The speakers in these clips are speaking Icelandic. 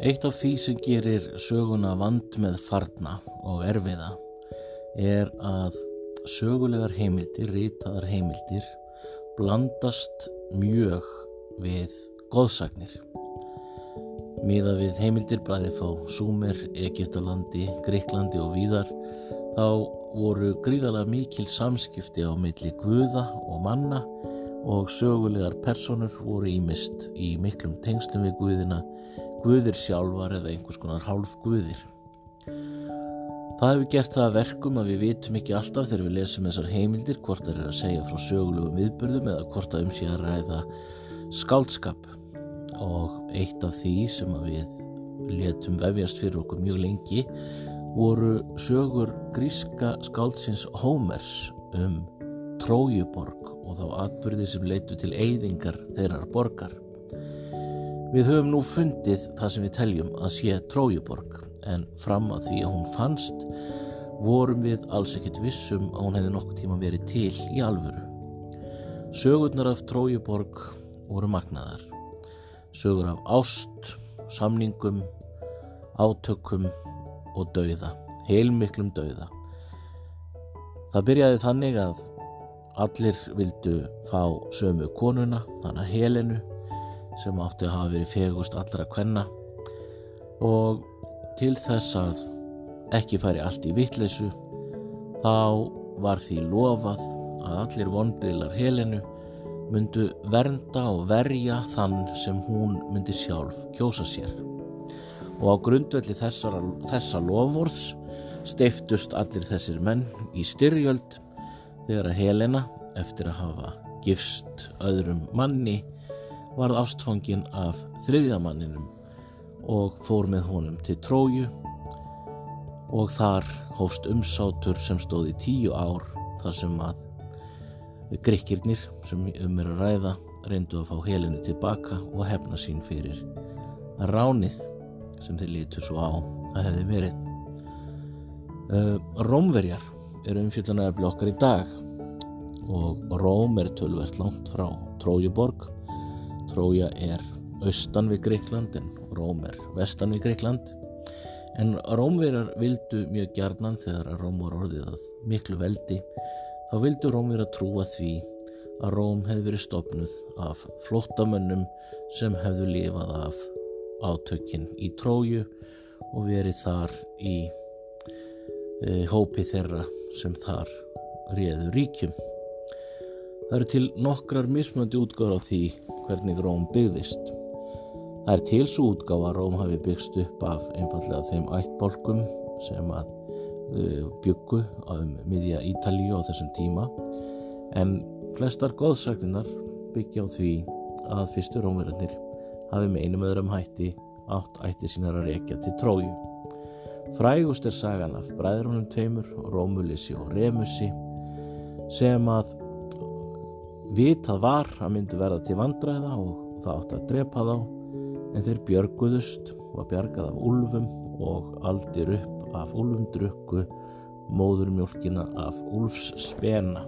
Eitt af því sem gerir söguna vand með farna og erfiða er að sögulegar heimildir, ritaðar heimildir, blandast mjög við goðsagnir. Míða við heimildir bræði fá Súmer, Egiptalandi, Greiklandi og víðar þá voru gríðalega mikil samskipti á milli guða og manna og sögulegar personur voru ímist í miklum tengslum við guðina guðir sjálfar eða einhvers konar hálf guðir. Það hefur gert það að verkum að við vitum ekki alltaf þegar við lesum þessar heimildir hvort það er að segja frá sögulegum viðbörðum eða hvort það um sé að ræða skáldskap og eitt af því sem við letum vefjast fyrir okkur mjög lengi voru sögur gríska skáldsins Hómers um Trójuborg og þá atbyrði sem leitu til eyðingar þeirrar borgar. Við höfum nú fundið það sem við teljum að sé Trójuborg en fram að því að hún fannst vorum við alls ekkert vissum að hún hefði nokkuð tíma verið til í alvöru. Sögurnar af Trójuborg voru magnaðar. Sögur af ást, samningum, átökum og dauða, heilmiklum dauða. Það byrjaði þannig að allir vildu fá sömu konuna, þannig að Helenu sem átti að hafa verið fegust allra kvenna. Og til þess að ekki færi allt í vittleysu þá var því lofað að allir vonbiðlar helinu myndu vernda og verja þann sem hún myndi sjálf kjósa sér. Og á grundvelli þessara, þessa lofvorðs steiftust allir þessir menn í styrjöld þegar að Helena eftir að hafa gifst öðrum manni varð ástfangin af þriðjamanninum og fór með honum til Tróju og þar hófst umsátur sem stóði tíu ár þar sem að grikkirnir sem um er að ræða reyndu að fá helinu tilbaka og hefna sín fyrir ránið sem þeir lítu svo á að hefði verið. Uh, Rómverjar eru umfjöldunarefli okkar í dag og Róm er tölvert langt frá Trójuborg Trója er austan við Greikland en Róm er vestan við Greikland en Rómverjar vildu mjög gjarnan þegar að Róm var orðið að miklu veldi þá vildu Rómverjar trúa því að Róm hefði verið stopnuð af flottamönnum sem hefðu lifað af átökinn í Tróju og verið þar í e, hópi þeirra sem þar réðu ríkjum. Það eru til nokkrar mismöndi útgáður á því hvernig Róm byggðist. Það er til svo útgáð að Róm hafi byggst upp af einfallega þeim ættbolkum sem að byggu um miðja Ítalíu á þessum tíma en flestar góðsagninnar byggja á því að fyrstu Rómverðarnir hafi með einum öðrum hætti átt ætti sínar að rekja til tróju. Frægust er sagan af bræðrunum tveimur, Rómulissi og Remussi sem að vitað var að myndu verða til vandræða og það átti að drepa þá en þeir björguðust og bjargað af úlfum og aldir upp af úlfumdrukku móðurmjólkina af úlfs spena.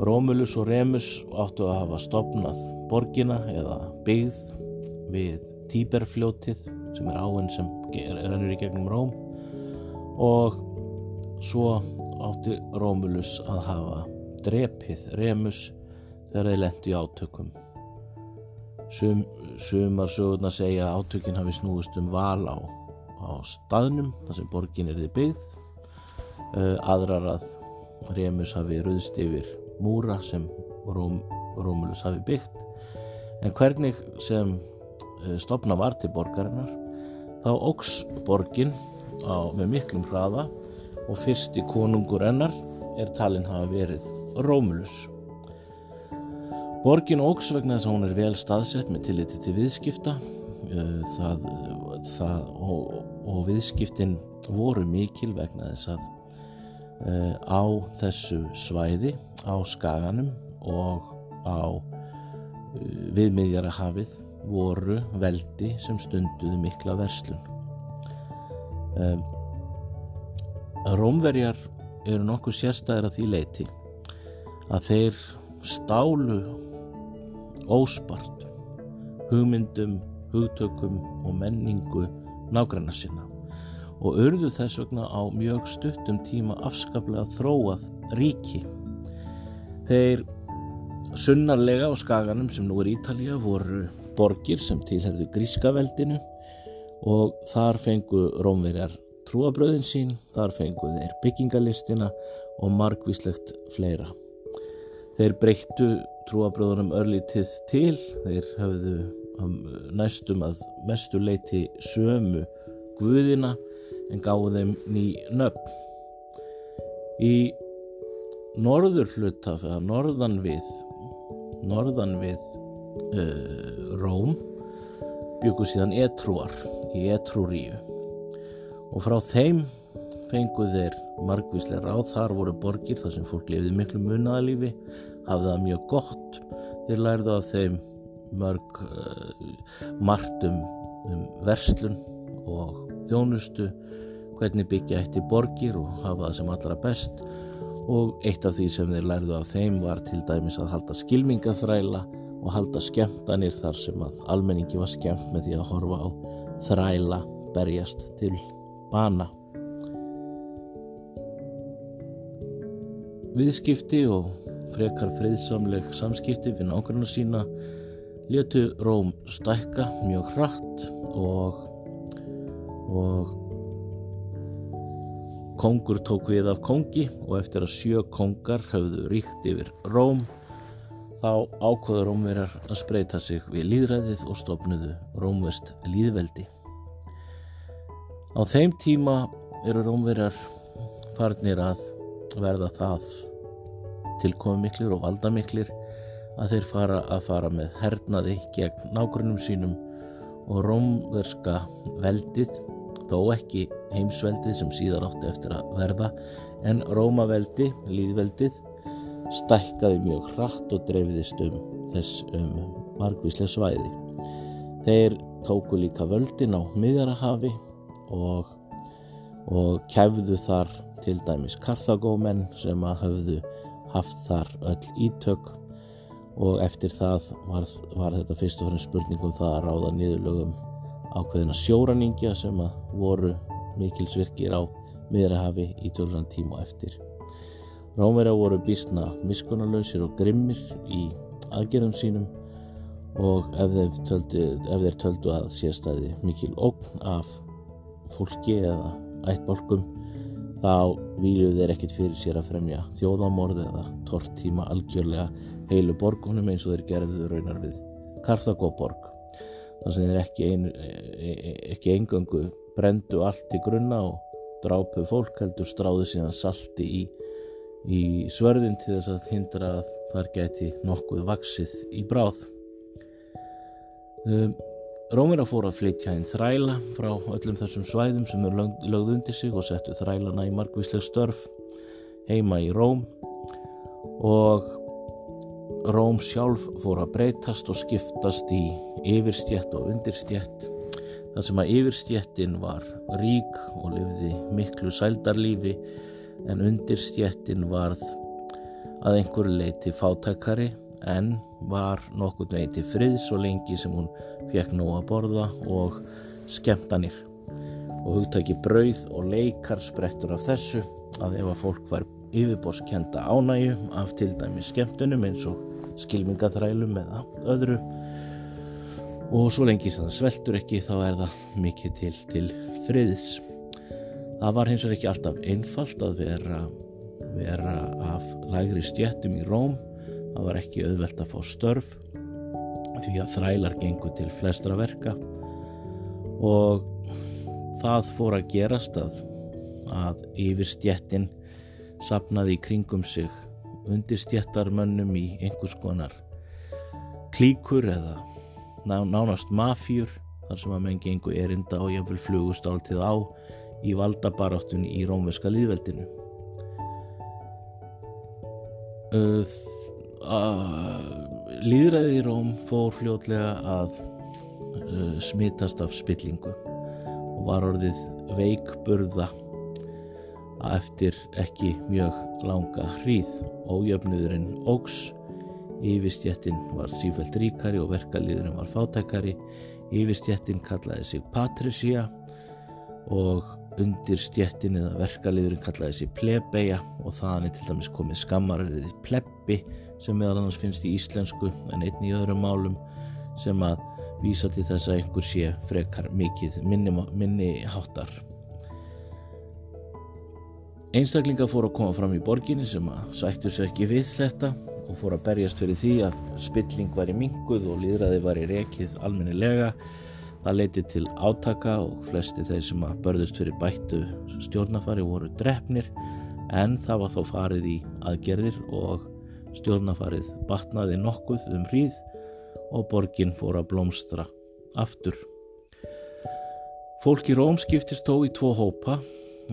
Rómulus og Remus áttu að hafa stopnað borgina eða byggð við Tíberfljótið sem er áinn sem rennur í gegnum Róm og svo átti Rómulus að hafa drepið Remus þegar þeir lendi í átökum. Sum, sumar sögurna segja að átökin hafi snúist um val á, á staðnum þar sem borgin er þið byggð. Uh, aðrar að Remus hafi ruðst yfir múra sem Róm, Rómulus hafi byggt. En hvernig sem uh, stopna var til borgarinnar þá ógs borgin á, með miklum hraða og fyrsti konungur ennar er talin hafa verið Rómulus. Borgin ógs vegna þess að hún er vel staðsett með tilliti til viðskipta eh, það, það, og, og viðskiptin voru mikil vegna þess að uh, á þessu svæði, á skaganum og á uh, viðmiðjara hafið voru veldi sem stunduðu mikla verslun. Rómverjar eru nokkuð sérstæðir að því leiti að þeir stálu óspart hugmyndum hugtökum og menningu nágranna sinna og urðu þess vegna á mjög stuttum tíma afskaplega þróað ríki. Þeir sunnarlega á skaganum sem nú er Ítalija voru borgir sem tilherðu gríska veldinu og þar fengu rómverjar trúabröðin sín, þar fengu þeir byggingalistina og margvíslegt fleira. Þeir breyttu trúabröðunum örlítið til, þeir höfðu um, næstum að mestu leiti sömu guðina en gáðu þeim ný nöfn. Í norður hlutaf, eða norðan við, norðan við uh, Róm byggu síðan etrúar í etrúríu og frá þeim fenguð þeir margvíslega ráð, þar voru borgir þar sem fólk lefði miklu munaðalífi hafði það mjög gott. Þeir lærðu af þeim mörg uh, margt um, um verslun og þjónustu hvernig byggja eitt í borgir og hafa það sem allra best. Og eitt af því sem þeir lærðu af þeim var til dæmis að halda skilmingaþræla og halda skemmtanir þar sem að almenningi var skemmt með því að horfa á þræla berjast til bana. Viðskipti og frekar friðsamleg samskipti við nákvæmlega sína letu Róm stækka mjög hratt og, og kongur tók við af kongi og eftir að sjö kongar höfðu ríkt yfir Róm þá ákvaður Rómverjar að spreita sig við líðræðið og stopnuðu Rómvest líðveldi. Á þeim tíma eru rómverjar farnir að verða það tilkomimiklir og valdamiklir að þeir fara að fara með hernaði gegn nágrunum sínum og rómverska veldið, þó ekki heimsveldið sem síðar átti eftir að verða, en rómaveldi, líðveldið, stækkaði mjög hratt og dreifðist um þess um margvíslega svæði. Þeir tóku líka völdin á miðjarahafi og, og kefðu þar til dæmis karþagómenn sem að höfðu haft þar öll ítök og eftir það var, var þetta fyrst og fremst spurningum það að ráða niðurlögum ákveðina sjóraningja sem að voru mikilsvirkir á miðrahafi í tölvan tíma eftir. Rómverja voru bísna miskunarlausir og grimmir í aðgerðum sínum og ef þeir töldu, ef þeir töldu að sérstæði mikil ógn af fólki eða ættbólkum þá výluð þeir ekkit fyrir sér að fremja þjóðamorð eða tortíma algjörlega heilu borgunum eins og þeir gerðu raunar við Karthagóborg þannig að þeir ekki, ein, e, e, ekki engöngu brendu allt í grunna og drápu fólk heldur stráðu síðan salti í, í svörðin til þess að hindra að þar geti nokkuð vaksið í bráð. Um, Rómir að fóra að flytja inn þræla frá öllum þessum svæðum sem eru lögð undir sig og settu þrælana í margvísleg störf heima í Róm. Og Róm sjálf fór að breytast og skiptast í yfirstjett og undirstjett þar sem að yfirstjettin var rík og lifði miklu sældarlífi en undirstjettin varð að einhverju leiti fátækari en var nokkur veginn til friðs og lengi sem hún fekk nú að borða og skemmtanir. Og hugtæki brauð og leikar sprettur af þessu að ef að fólk var yfirborskenda ánægu af til dæmi skemmtunum eins og skilmingaþrælum eða öðru og svo lengi sem það sveltur ekki þá er það mikið til, til friðs. Það var hins vegar ekki alltaf einfalt að vera, vera af lægri stjættum í Róm. Það var ekki auðvelt að fá störf því að þrælar gengur til flestra verka. Og það fór að gerast að, að yfir stjettin sapnaði í kringum sig undir stjettarmönnum í einhvers konar klíkur eða nánast mafjur þar sem að menn gengur erinda og jáfnvel flugust áltið á í valdabaráttunni í rómverska líðveldinu líðræði í Róm fór fljótlega að uh, smittast af spillingu og var orðið veikburða eftir ekki mjög langa hríð. Ójöfnuðurinn ógs yfirstjettin var sífælt ríkari og verkaliðurinn var fátækari. Yfirstjettin kallaði sig Patricia og undir stjettin eða verkaliðurinn kallaði sig Plebeja og þaðan er til dæmis komið skammarriðið Plebbi sem meðal annars finnst í íslensku en einni í öðrum málum sem að vísa til þess að einhver sé frekar mikið minni, minni háttar. Einstaklinga fór að koma fram í borginni sem að sættu sér ekki við þetta og fór að berjast fyrir því að spilling var í minguð og líðræði var í rekið almennilega. Það leiti til átaka og flesti þeir sem að börðust fyrir bættu stjórnafari voru drefnir en það var þó farið í aðgerðir og stjórnafarið batnaði nokkuð um hríð og borgin fór að blómstra aftur. Fólk í Róm skiptist þó í tvo hópa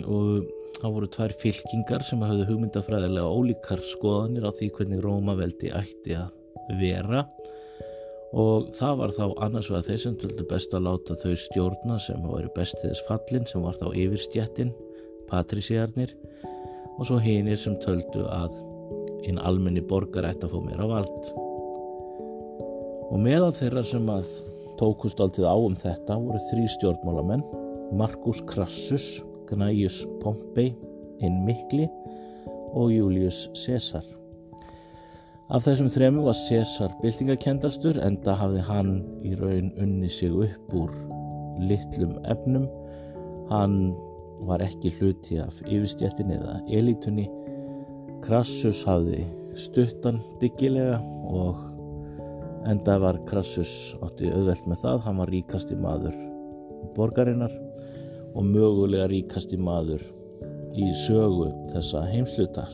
og það voru tvær fylkingar sem hafðu hugmyndafræðilega ólíkar skoðanir á því hvernig Rómaveldi ætti að vera og það var þá annars vegar þeir sem töldu best að láta þau stjórna sem hafa verið best til þess fallin sem var þá yfirstjættin, patrísiarnir og svo hinnir sem töldu að hinn almenni borgar ætti að fá meira vald. Og meðal þeirra sem að tókust alltið á um þetta voru þrý stjórnmálamenn Markus Crassus, Gnaeus Pompei hinn Mikli og Július Caesar. Af þessum þremu var Caesar byltingakendastur enda hafði hann í raun unni sig upp úr litlum efnum. Hann var ekki hluti af yfirstjættin eða elitunni Crassus hafði stuttan diggilega og Enda var Krassus átti auðvelt með það, hann var ríkasti maður borgarinnar og mögulega ríkasti maður í sögu þessa heimslutar.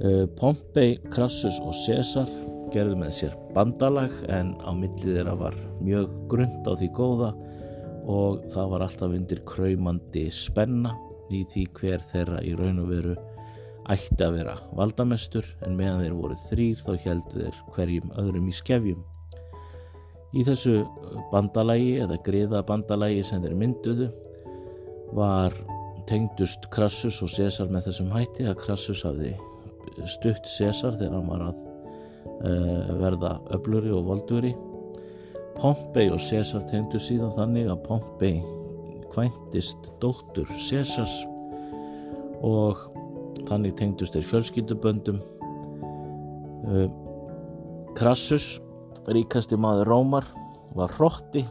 Eh, Pompei, Krassus og Cæsar gerðu með sér bandalag en á millið þeirra var mjög grund á því góða og það var alltaf undir kræmandi spenna í því hver þeirra í raun og veru ætti að vera valdamestur en meðan þeir voru þrýr þá heldu þeir hverjum öðrum í skefjum. Í þessu bandalagi eða griða bandalagi sem þeir mynduðu var tengdust Krassus og Cæsar með þessum hætti að Krassus hafði stutt Cæsar þegar hann var að uh, verða öbluri og volduri. Pompei og Cæsar tengdu síðan þannig að Pompei kvæntist dóttur Cæsars og þannig tengdust þeir fjölskylduböndum. Krassus ríkasti maður Rómar var hrótti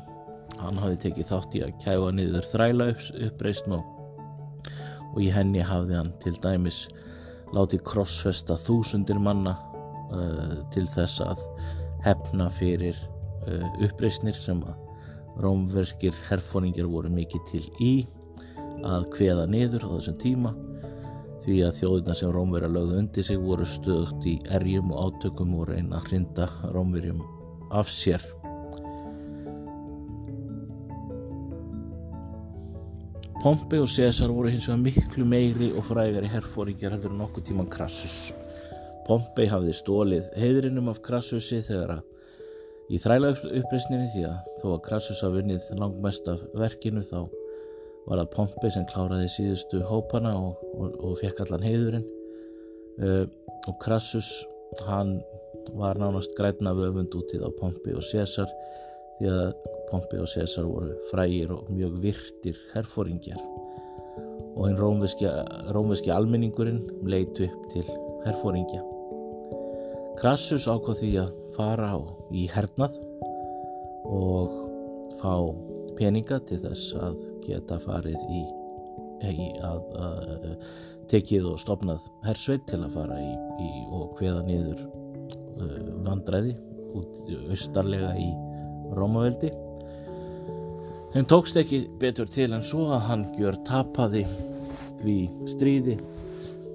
hann hafi tekið þátt í að kæfa niður þræla uppreysn og, og í henni hafði hann til dæmis látið krossfesta þúsundir manna uh, til þess að hefna fyrir uh, uppreysnir sem að rómverskir herfóningar voru mikið til í að kveða niður á þessum tíma því að þjóðina sem Rómverja lögðu undir sig voru stöðugt í erjum og átökum og reyna að hrinda Rómverjum af sér. Pompei og Cæsar voru hins vegar miklu meiri og frægari herfóringjar heldur en okkur tíman Krassus. Pompei hafði stólið heiðrinum af Krassusi þegar að í þræla uppreysninni því að þó að Krassus hafði vunnið langmest af verkinu þá var það Pompei sem kláraði síðustu hópana og, og, og fekk allan heiðurinn. Uh, og Crassus hann var nánast græna vöfund út í þá Pompei og Cæsar því að Pompei og Cæsar voru frægir og mjög virtir herfóringjar og hinn rómveski, almenningurinn leitu upp til herfóringja Crassus ákvað því að fara í hernað og fá peninga til þess að geta farið í, í að, að tekið og stopnað hersveit til að fara í, í og hveða niður uh, vandræði út austarlega í Rómaveldi. Henn tókst ekki betur til en svo að hann gjör tapaði því stríði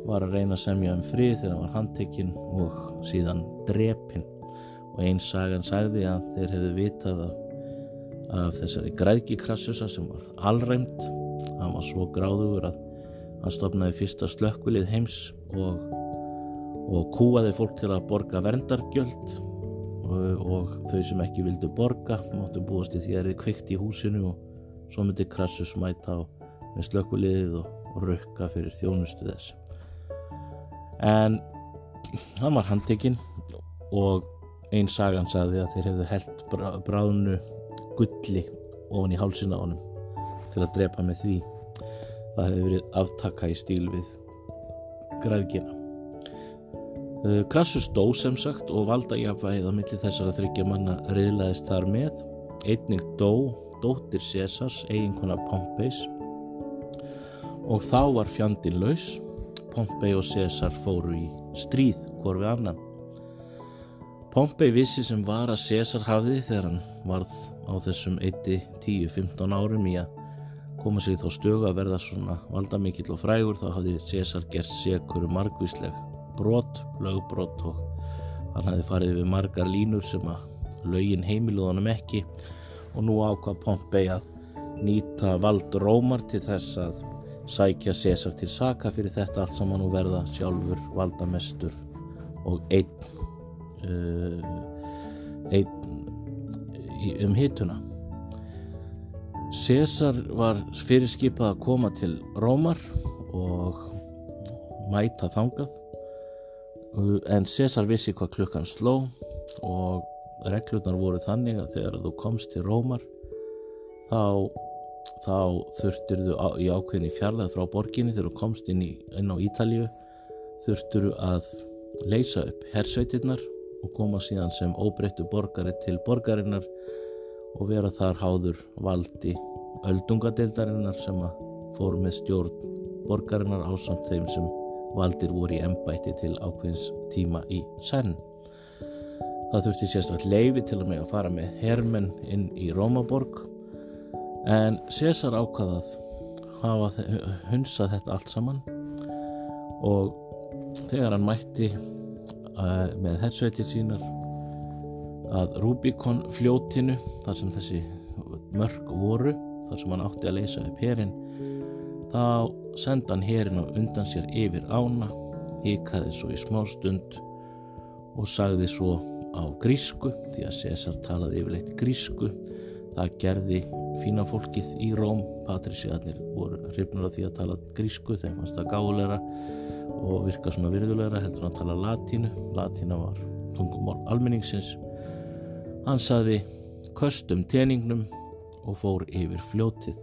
var að reyna að semja um frið þegar hann var handtekinn og síðan drepinn. Og eins sagan sagði að þeir hefðu vitað að af þessari græðki krassusa sem var allræmt hann var svo gráðugur að hann stopnaði fyrsta slökkvilið heims og, og kúaði fólk til að borga verndargjöld. Og, og þau sem ekki vildu borga máttu búast í því að það er kvikt í húsinu og svo myndi krassus mæta á með slökkviliðið og, og rukka fyrir þjónustu þess. En hann var handtekinn og einn sagan saði að þeir hefðu held bráðnu gulli ofan í hálsina honum til að drepa með því. Það hefði verið aftaka í stíl við græðgina. Krassus dó sem sagt og valda jafnvægið á milli þessara þryggja manna reyðlaðist þar með. Einning dó dóttir Césars eiginkona Pompeis og þá var fjandin laus. Pompei og César fóru í stríð hvort við annan Pompei vissi sem var að César hafði þegar hann varð á þessum 1-10-15 árum í að koma sér í þá stögu að verða svona valdamikill og frægur þá hafði César gert segur margvísleg brot, lögbrot og hann hafði farið við margar línur sem að lögin heimiluðanum ekki. Og nú ákvað Pompei að nýta vald Rómar til þess að sækja César til saka fyrir þetta allt saman og verða sjálfur valdamestur og einn einn um hituna. César var fyrirskipað að koma til Rómar og mæta þangað. En César vissi hvað klukkan sló og reglurnar voru þannig að þegar þú komst til Rómar þá, þá þurftur þú á, í ákveðinni fjarlæð frá borginni þegar þú komst inn, í, inn á Ítalju þurftur þú að leysa upp hersveitirnar og koma síðan sem óbreyttu borgari til borgarinnar og vera þar háður valdi öldungadeildarinnar sem að fór með stjórn borgarinnar ásamt þeim sem valdir voru í ennbætti til ákveðins tíma í senn. Það þurfti sérstaklega leifi til að með að fara með hermenn inn í Rómaborg en César ákvaðað hafa hunsað þetta allt saman og þegar hann mætti með hersveitir sínar að Rubikon fljótinu þar sem þessi mörg voru þar sem hann átti að leysa upp herin þá senda hann herin og undan sér yfir ána hikaði svo í smá stund og sagði svo á grísku því að César talaði yfirleitt grísku það gerði fína fólkið í Róm patrísiðarnir voru hrifnur af því að tala grísku þeim fannst það gáleira og virka svona virðulegra heldur að tala latínu. Latína var tungumál almenningsins. Hann saði köstum teningnum og fór yfir fljótið.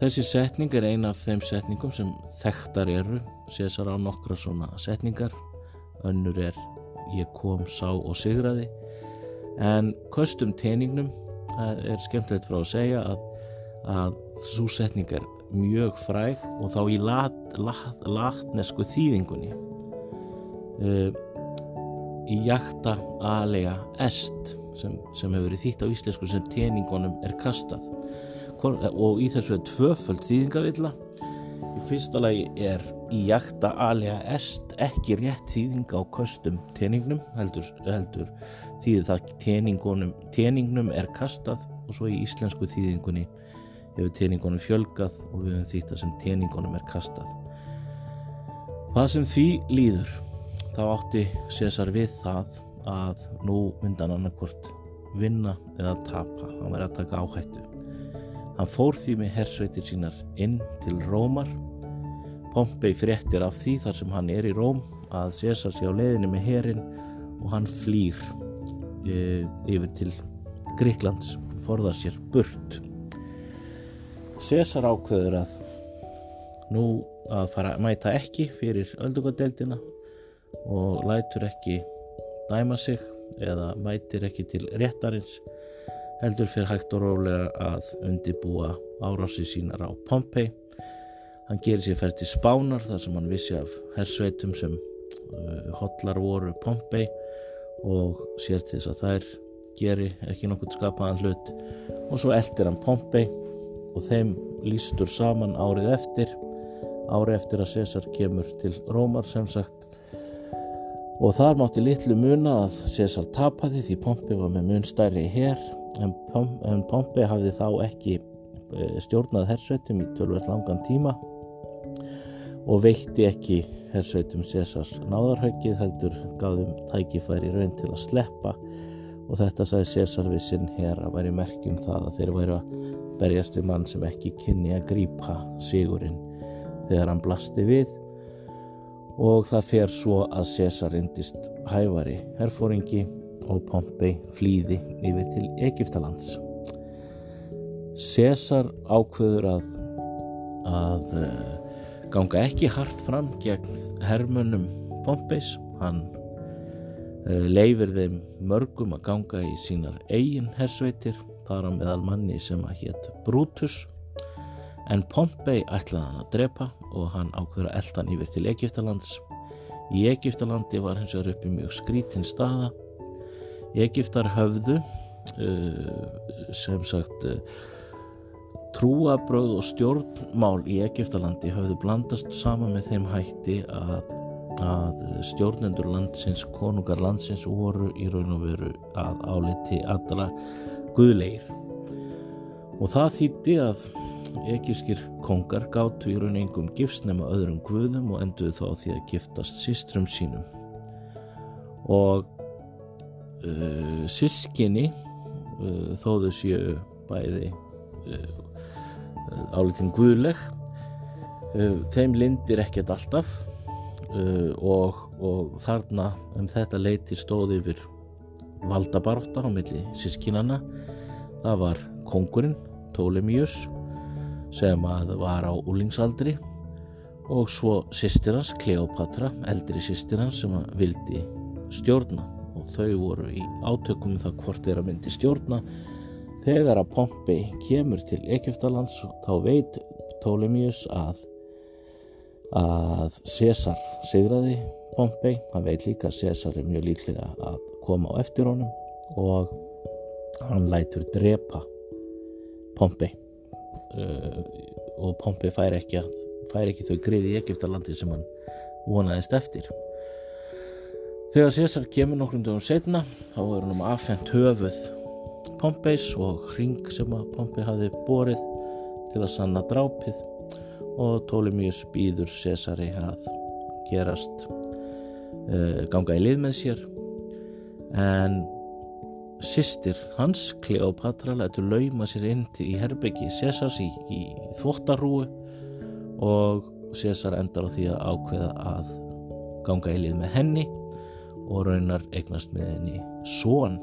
Þessi setning er eina af þeim setningum sem þekktar eru sésar á nokkra svona setningar. Önnur er ég kom, sá og sigraði. En köstum teningnum er skemmtilegt frá að segja að, að svo setning er mjög fræg og þá í lat, lat, latnesku þýðingunni. Uh, í jakta aðlega est sem, sem hefur verið þýtt á íslensku sem teningunum er kastað. Og í þessu er tvöföld þýðingavilla. Í fyrsta lagi er í jakta aðlega est ekki rétt þýðinga á kostum teningnum heldur, heldur þýðir það teningunum, teningnum er kastað og svo í íslensku þýðingunni hefur teiningunum fjölgað og við höfum þýtt að sem teiningunum er kastað. Hvað sem því líður þá átti César við það að nú myndan annarkvort vinna eða tapa, hann verið að taka áhættu. Hann fór því með hersveitir sínar inn til Rómar. Pompei fréttir af því þar sem hann er í Róm að César sé á leiðinni með herin og hann flýr e, yfir til Gríklands, forða sér burt. César ákveður að nú að fara að mæta ekki fyrir öldungadeildina og lætur ekki dæma sig eða mætir ekki til réttarins heldur fyrir hægt og rólega að undibúa árási sínar á Pompei hann gerir sér færð til spánar þar sem hann vissi af hersveitum sem uh, hotlar voru Pompei og sér til þess að þær geri ekki nokkur skapaðan hlut. Og svo eldir hann Pompei og þeim lístur saman árið eftir. Árið eftir að César kemur til Rómar sem sagt. Og þar mátti litlu muna að César tapaði því Pompi var með mun stærri hér en, Pom en Pompi hafði þá ekki eh, stjórnað hersveitum í tölvert langan tíma og veitti ekki hersveitum Césars náðarhaugið heldur gafðum tækifæri raun til að sleppa. Og þetta sagði César við sinn hér að væri merkjum það að þeir væri að berjast við mann sem ekki kynni að grípa sigurinn þegar hann blasti við. Og það fer svo að César indist hævari herfóringi og Pompei flýði yfir til Egiptalands César ákveður að, að uh, ganga ekki hart fram gegn hermönum Pompeis. Hann uh, leifir þeim mörgum að ganga í sínar eigin hersveitir, þar á meðal manni sem að hétt Brutus. En Pompei ætlaði hann að drepa og hann ákveður að elda hann yfir til Egiptalands. Í Egiptalandi var hins vegar uppi mjög skrítin staða. Egiptar höfðu uh, sem sagt uh, trúabröð og stjórnmál í Egiptalandi höfðu blandast sama með þeim hætti að, að stjórnendur landsins, konungar landsins voru í raun og veru að áliti allra guðleir. Og það þýtti að egískir kongar gáttu í raun engum gifsnema öðrum guðum og enduðu þá því að giftast sístrum sínum. Og uh, sískinni uh, þóðu séu bæði uh, álitin guðleg uh, þeim lindir ekkert alltaf uh, og, og þarna um þetta leiti stóði yfir valdabaróta á milli sískinana það var kongurinn Ptolemius sem að var á úlingsaldri og svo sýstirans Kleopatra, eldri sýstirans sem að vildi stjórna. Og þau voru í átökum um það hvort þeirra myndi stjórna. Þegar að Pompei kemur til Egiptalands þá veit Ptolemius að, að César sigraði Pompei. Hann veit líka að César er mjög líklega að koma á eftir honum og hann lætur drepa Pompei uh, og Pompei fær ekki, að, fær ekki þau griði í Egiptalandi sem hann vonaðist eftir. Þegar César kemur nokkrum dögum setna þá er hann um aðfengt höfuð Pompeis og hring sem að Pompei hafi borið til að sanna drápið og Ptolemius býður Cesari að gerast ganga í lið með sér. En sýstir hans Kleopatra lætur lauma sér inn í herbyggi Cesars í, í þvottarúu og Cesar endar á því að ákveða að ganga í lið með henni og raunar eignast með henni són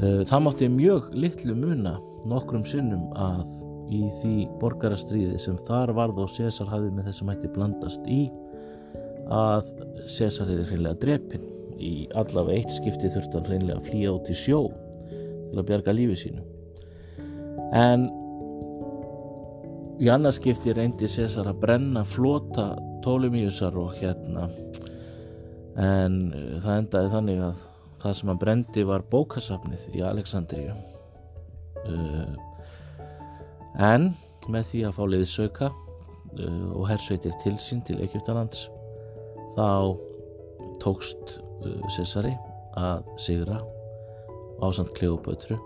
Eh, það mátti mjög litlu muna nokkrum sinnum að í því borgarastriði sem þar varð og César hafði með þessum hætti blandast í að César hefði hreinlega drepin í allavega eitt skipti þurfti hann hreinlega að flýja út í sjó til að bjarga lífi sínu. En í annarskipti reyndi César að brenna flota Ptolemiusar og hérna en eh, það endaði þannig að það sem hann brendi var bókasafnið í Aleksandríu uh, en með því að fá liðsauka uh, og hersveitir til sín til Egyptalands þá tókst uh, Cesari að sigra ásand Kleopötru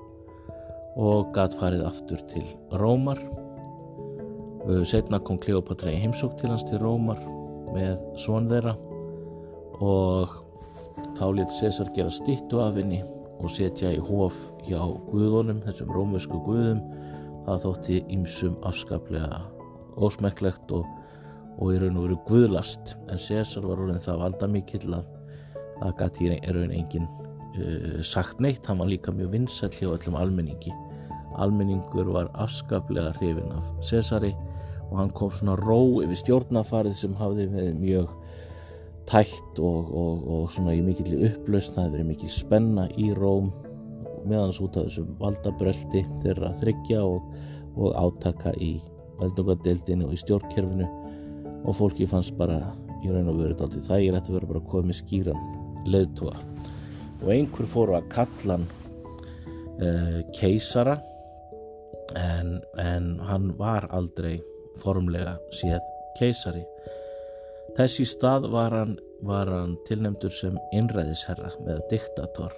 og gatt farið aftur til Rómar uh, setna kom Kleopatra í heimsók til hans til Rómar með svon þeirra og Þá let César gera stittu af henni og setja í hóf hjá guðunum, þessum rómösku guðum. Það þótti ímsum afskaplega ósmekklegt og, og í raun og veru guðlast. En César var orðin það valda mikill að það gæti í raun enginn uh, sagt neitt. Hann var líka mjög vinsall hjá öllum almenningi. Almenningur var afskaplega hrifin af Césari og hann kom svona ró yfir stjórnafarið sem hafði með mjög tætt og, og, og svona í mikill upplaust, það hefur verið mikill spenna í Róm meðans út af þessum valdabröldi þeirra þryggja og, og átaka í veldungadeildinu og í stjórnkerfinu og fólki fannst bara í raun og það er eftir að vera bara komið skýran leðtúa og einhver fóru að kalla hann uh, keisara en, en hann var aldrei formlega séð keisari Þess í stað var hann, hann tilnemdur sem einræðisherra með diktator.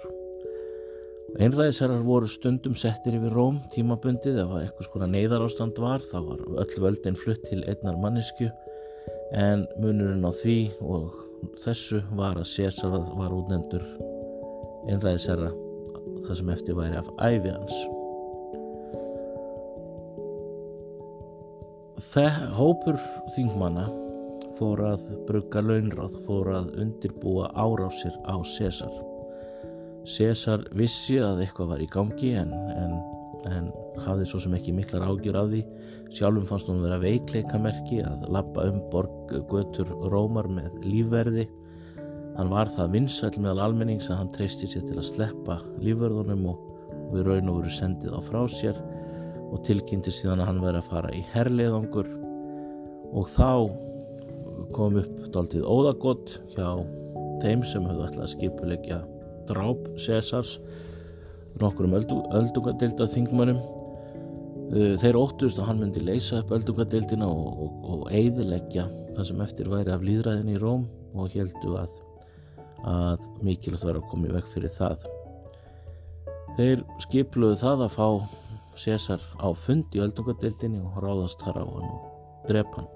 Einræðisherrar voru stundum settir yfir Róm tímabundið ef eitthvað skona neyðar ástand var þá var öll völdin flutt til einnar mannesku en munurinn á því og þessu var að César var útnefndur einræðisherra það sem eftir væri af æfi hans. Það hópur þingmanna fór að brugga launráð, fór að undirbúa árásir á César. César vissi að eitthvað var í gangi en, en en hafði svo sem ekki miklar ágjur af því sjálfum fannst hún vera veikleikamerki að lappa um borg götur rómar með lífverði. Hann var það vinsæl meðal almennings að hann treysti sér til að sleppa lífverðunum og við raun og veru sendið á frá sér og tilkynnti síðan að hann verið að fara í herliðangur og þá kom upp daldið óðagott hjá þeim sem höfðu ætlað að skipulegja dráp Césars nokkur um öldungadildað þingmannum þeir óttust að hann myndi leysa upp öldungadildina og, og, og eiðileggja það sem eftir væri af líðræðin í Róm og heldu að, að mikilvægt var að koma í veg fyrir það. Þeir skipluðu það að fá César á fund í öldungadildinni og ráðast þar á hann og drepa hann.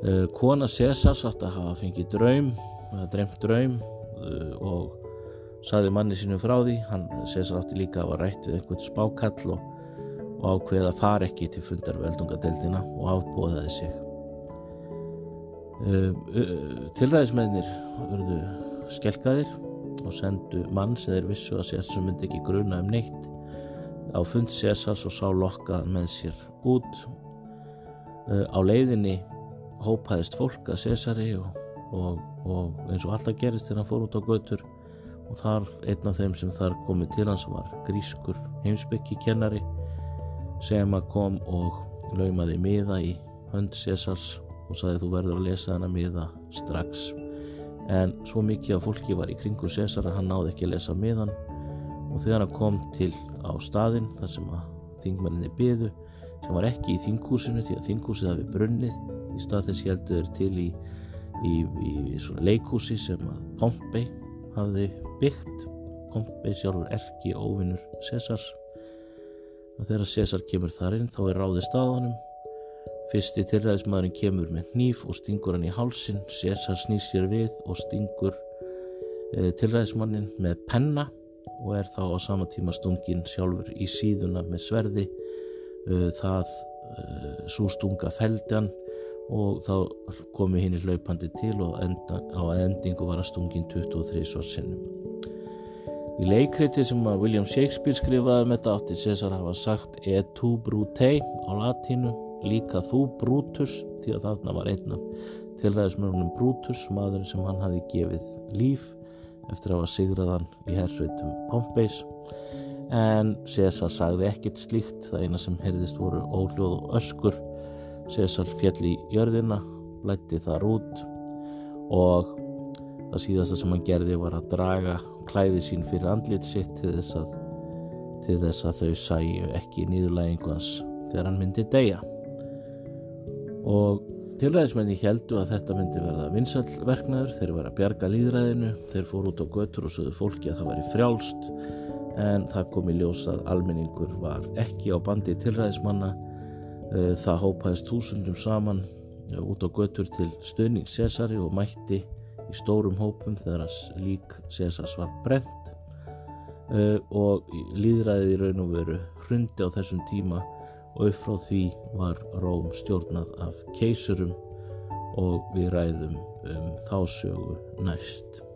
Uh, kona Césars átt að hafa fengið draum eða dremt draum uh, og saði manni sinu frá því. Hann César átti líka að var rætt við einhvern spákall og, og ákveði að fara ekki til fundar við öldungadeildina og afbóðaði sig. Uh, tilræðismennir verðu skelkaðir og sendu mann sem þeir vissu að César myndi ekki gruna um neitt á fund Césars og sá lokkaðan með sér út. Á leiðinni hópaðist fólk að Césari og, og, og eins og alltaf gerist þegar hann fór út á götur og þar einn af þeim sem þar komið til hans var grískur heimsbyggi kennari sem að kom og laumaði miða í hönd Césars og saði þú verður að lesa hana miða strax. En svo mikið af fólki var í kringu César að hann náði ekki að lesa miðan og þegar hann kom til á staðin þar sem að þingmenninni byðu sem var ekki í þinghúsinu því að þinghúsið hafi brunnið í stað þess heldur til í, í, í leikhúsi sem að Pompei hafði byggt. Pompei sjálfur erki óvinnur Césars og þegar César kemur þar inn þá er ráði staðanum fyrsti tilræðismadurinn kemur með hníf og stingur hann í hálsin César snýr sér við og stingur e, tilræðismannin með penna og er þá á sama tíma stungin sjálfur í síðuna með sverði. E, það e, svo stunga feldan og þá komi hinn í hlaupandi til og enda, á endingu var að stungin 23 svarsinnum. Í leikriti sem að William Shakespeare skrifaði með þetta átti César hafa sagt e tu brute á latínu líka þú Brutus því að þarna var einn af tilræðismörunum Brutus, maður sem hann hafi gefið líf eftir að hafa sigraðan í hersveitum Pompeis en César sagði ekkert slíkt það eina sem heyrðist voru óljóð og öskur. César fjall í jörðina blætti þar út og það síðasta sem hann gerði var að draga klæði sín fyrir andlit sitt til þess að, til þess að þau sæju ekki nýðurlægingu hans þegar hann myndi deyja. Og tilræðismenni heldu að þetta myndi verða vinsallverknaður þeir var að bjarga líðræðinu þeir fór út á götur og sögðu fólki að það væri frjálst. En það kom í ljós að almenningur var ekki á bandi tilræðismanna. Eh, það hópaðist túsundum saman eh, út á götur til stöðning Cesari og mætti í stórum hópum þegar lík Cesars var brent eh, og líðræðið í raun og veru hrundi á þessum tíma og upp frá því var Róm stjórnað af keisurum og við ræðum um þá sögu næst.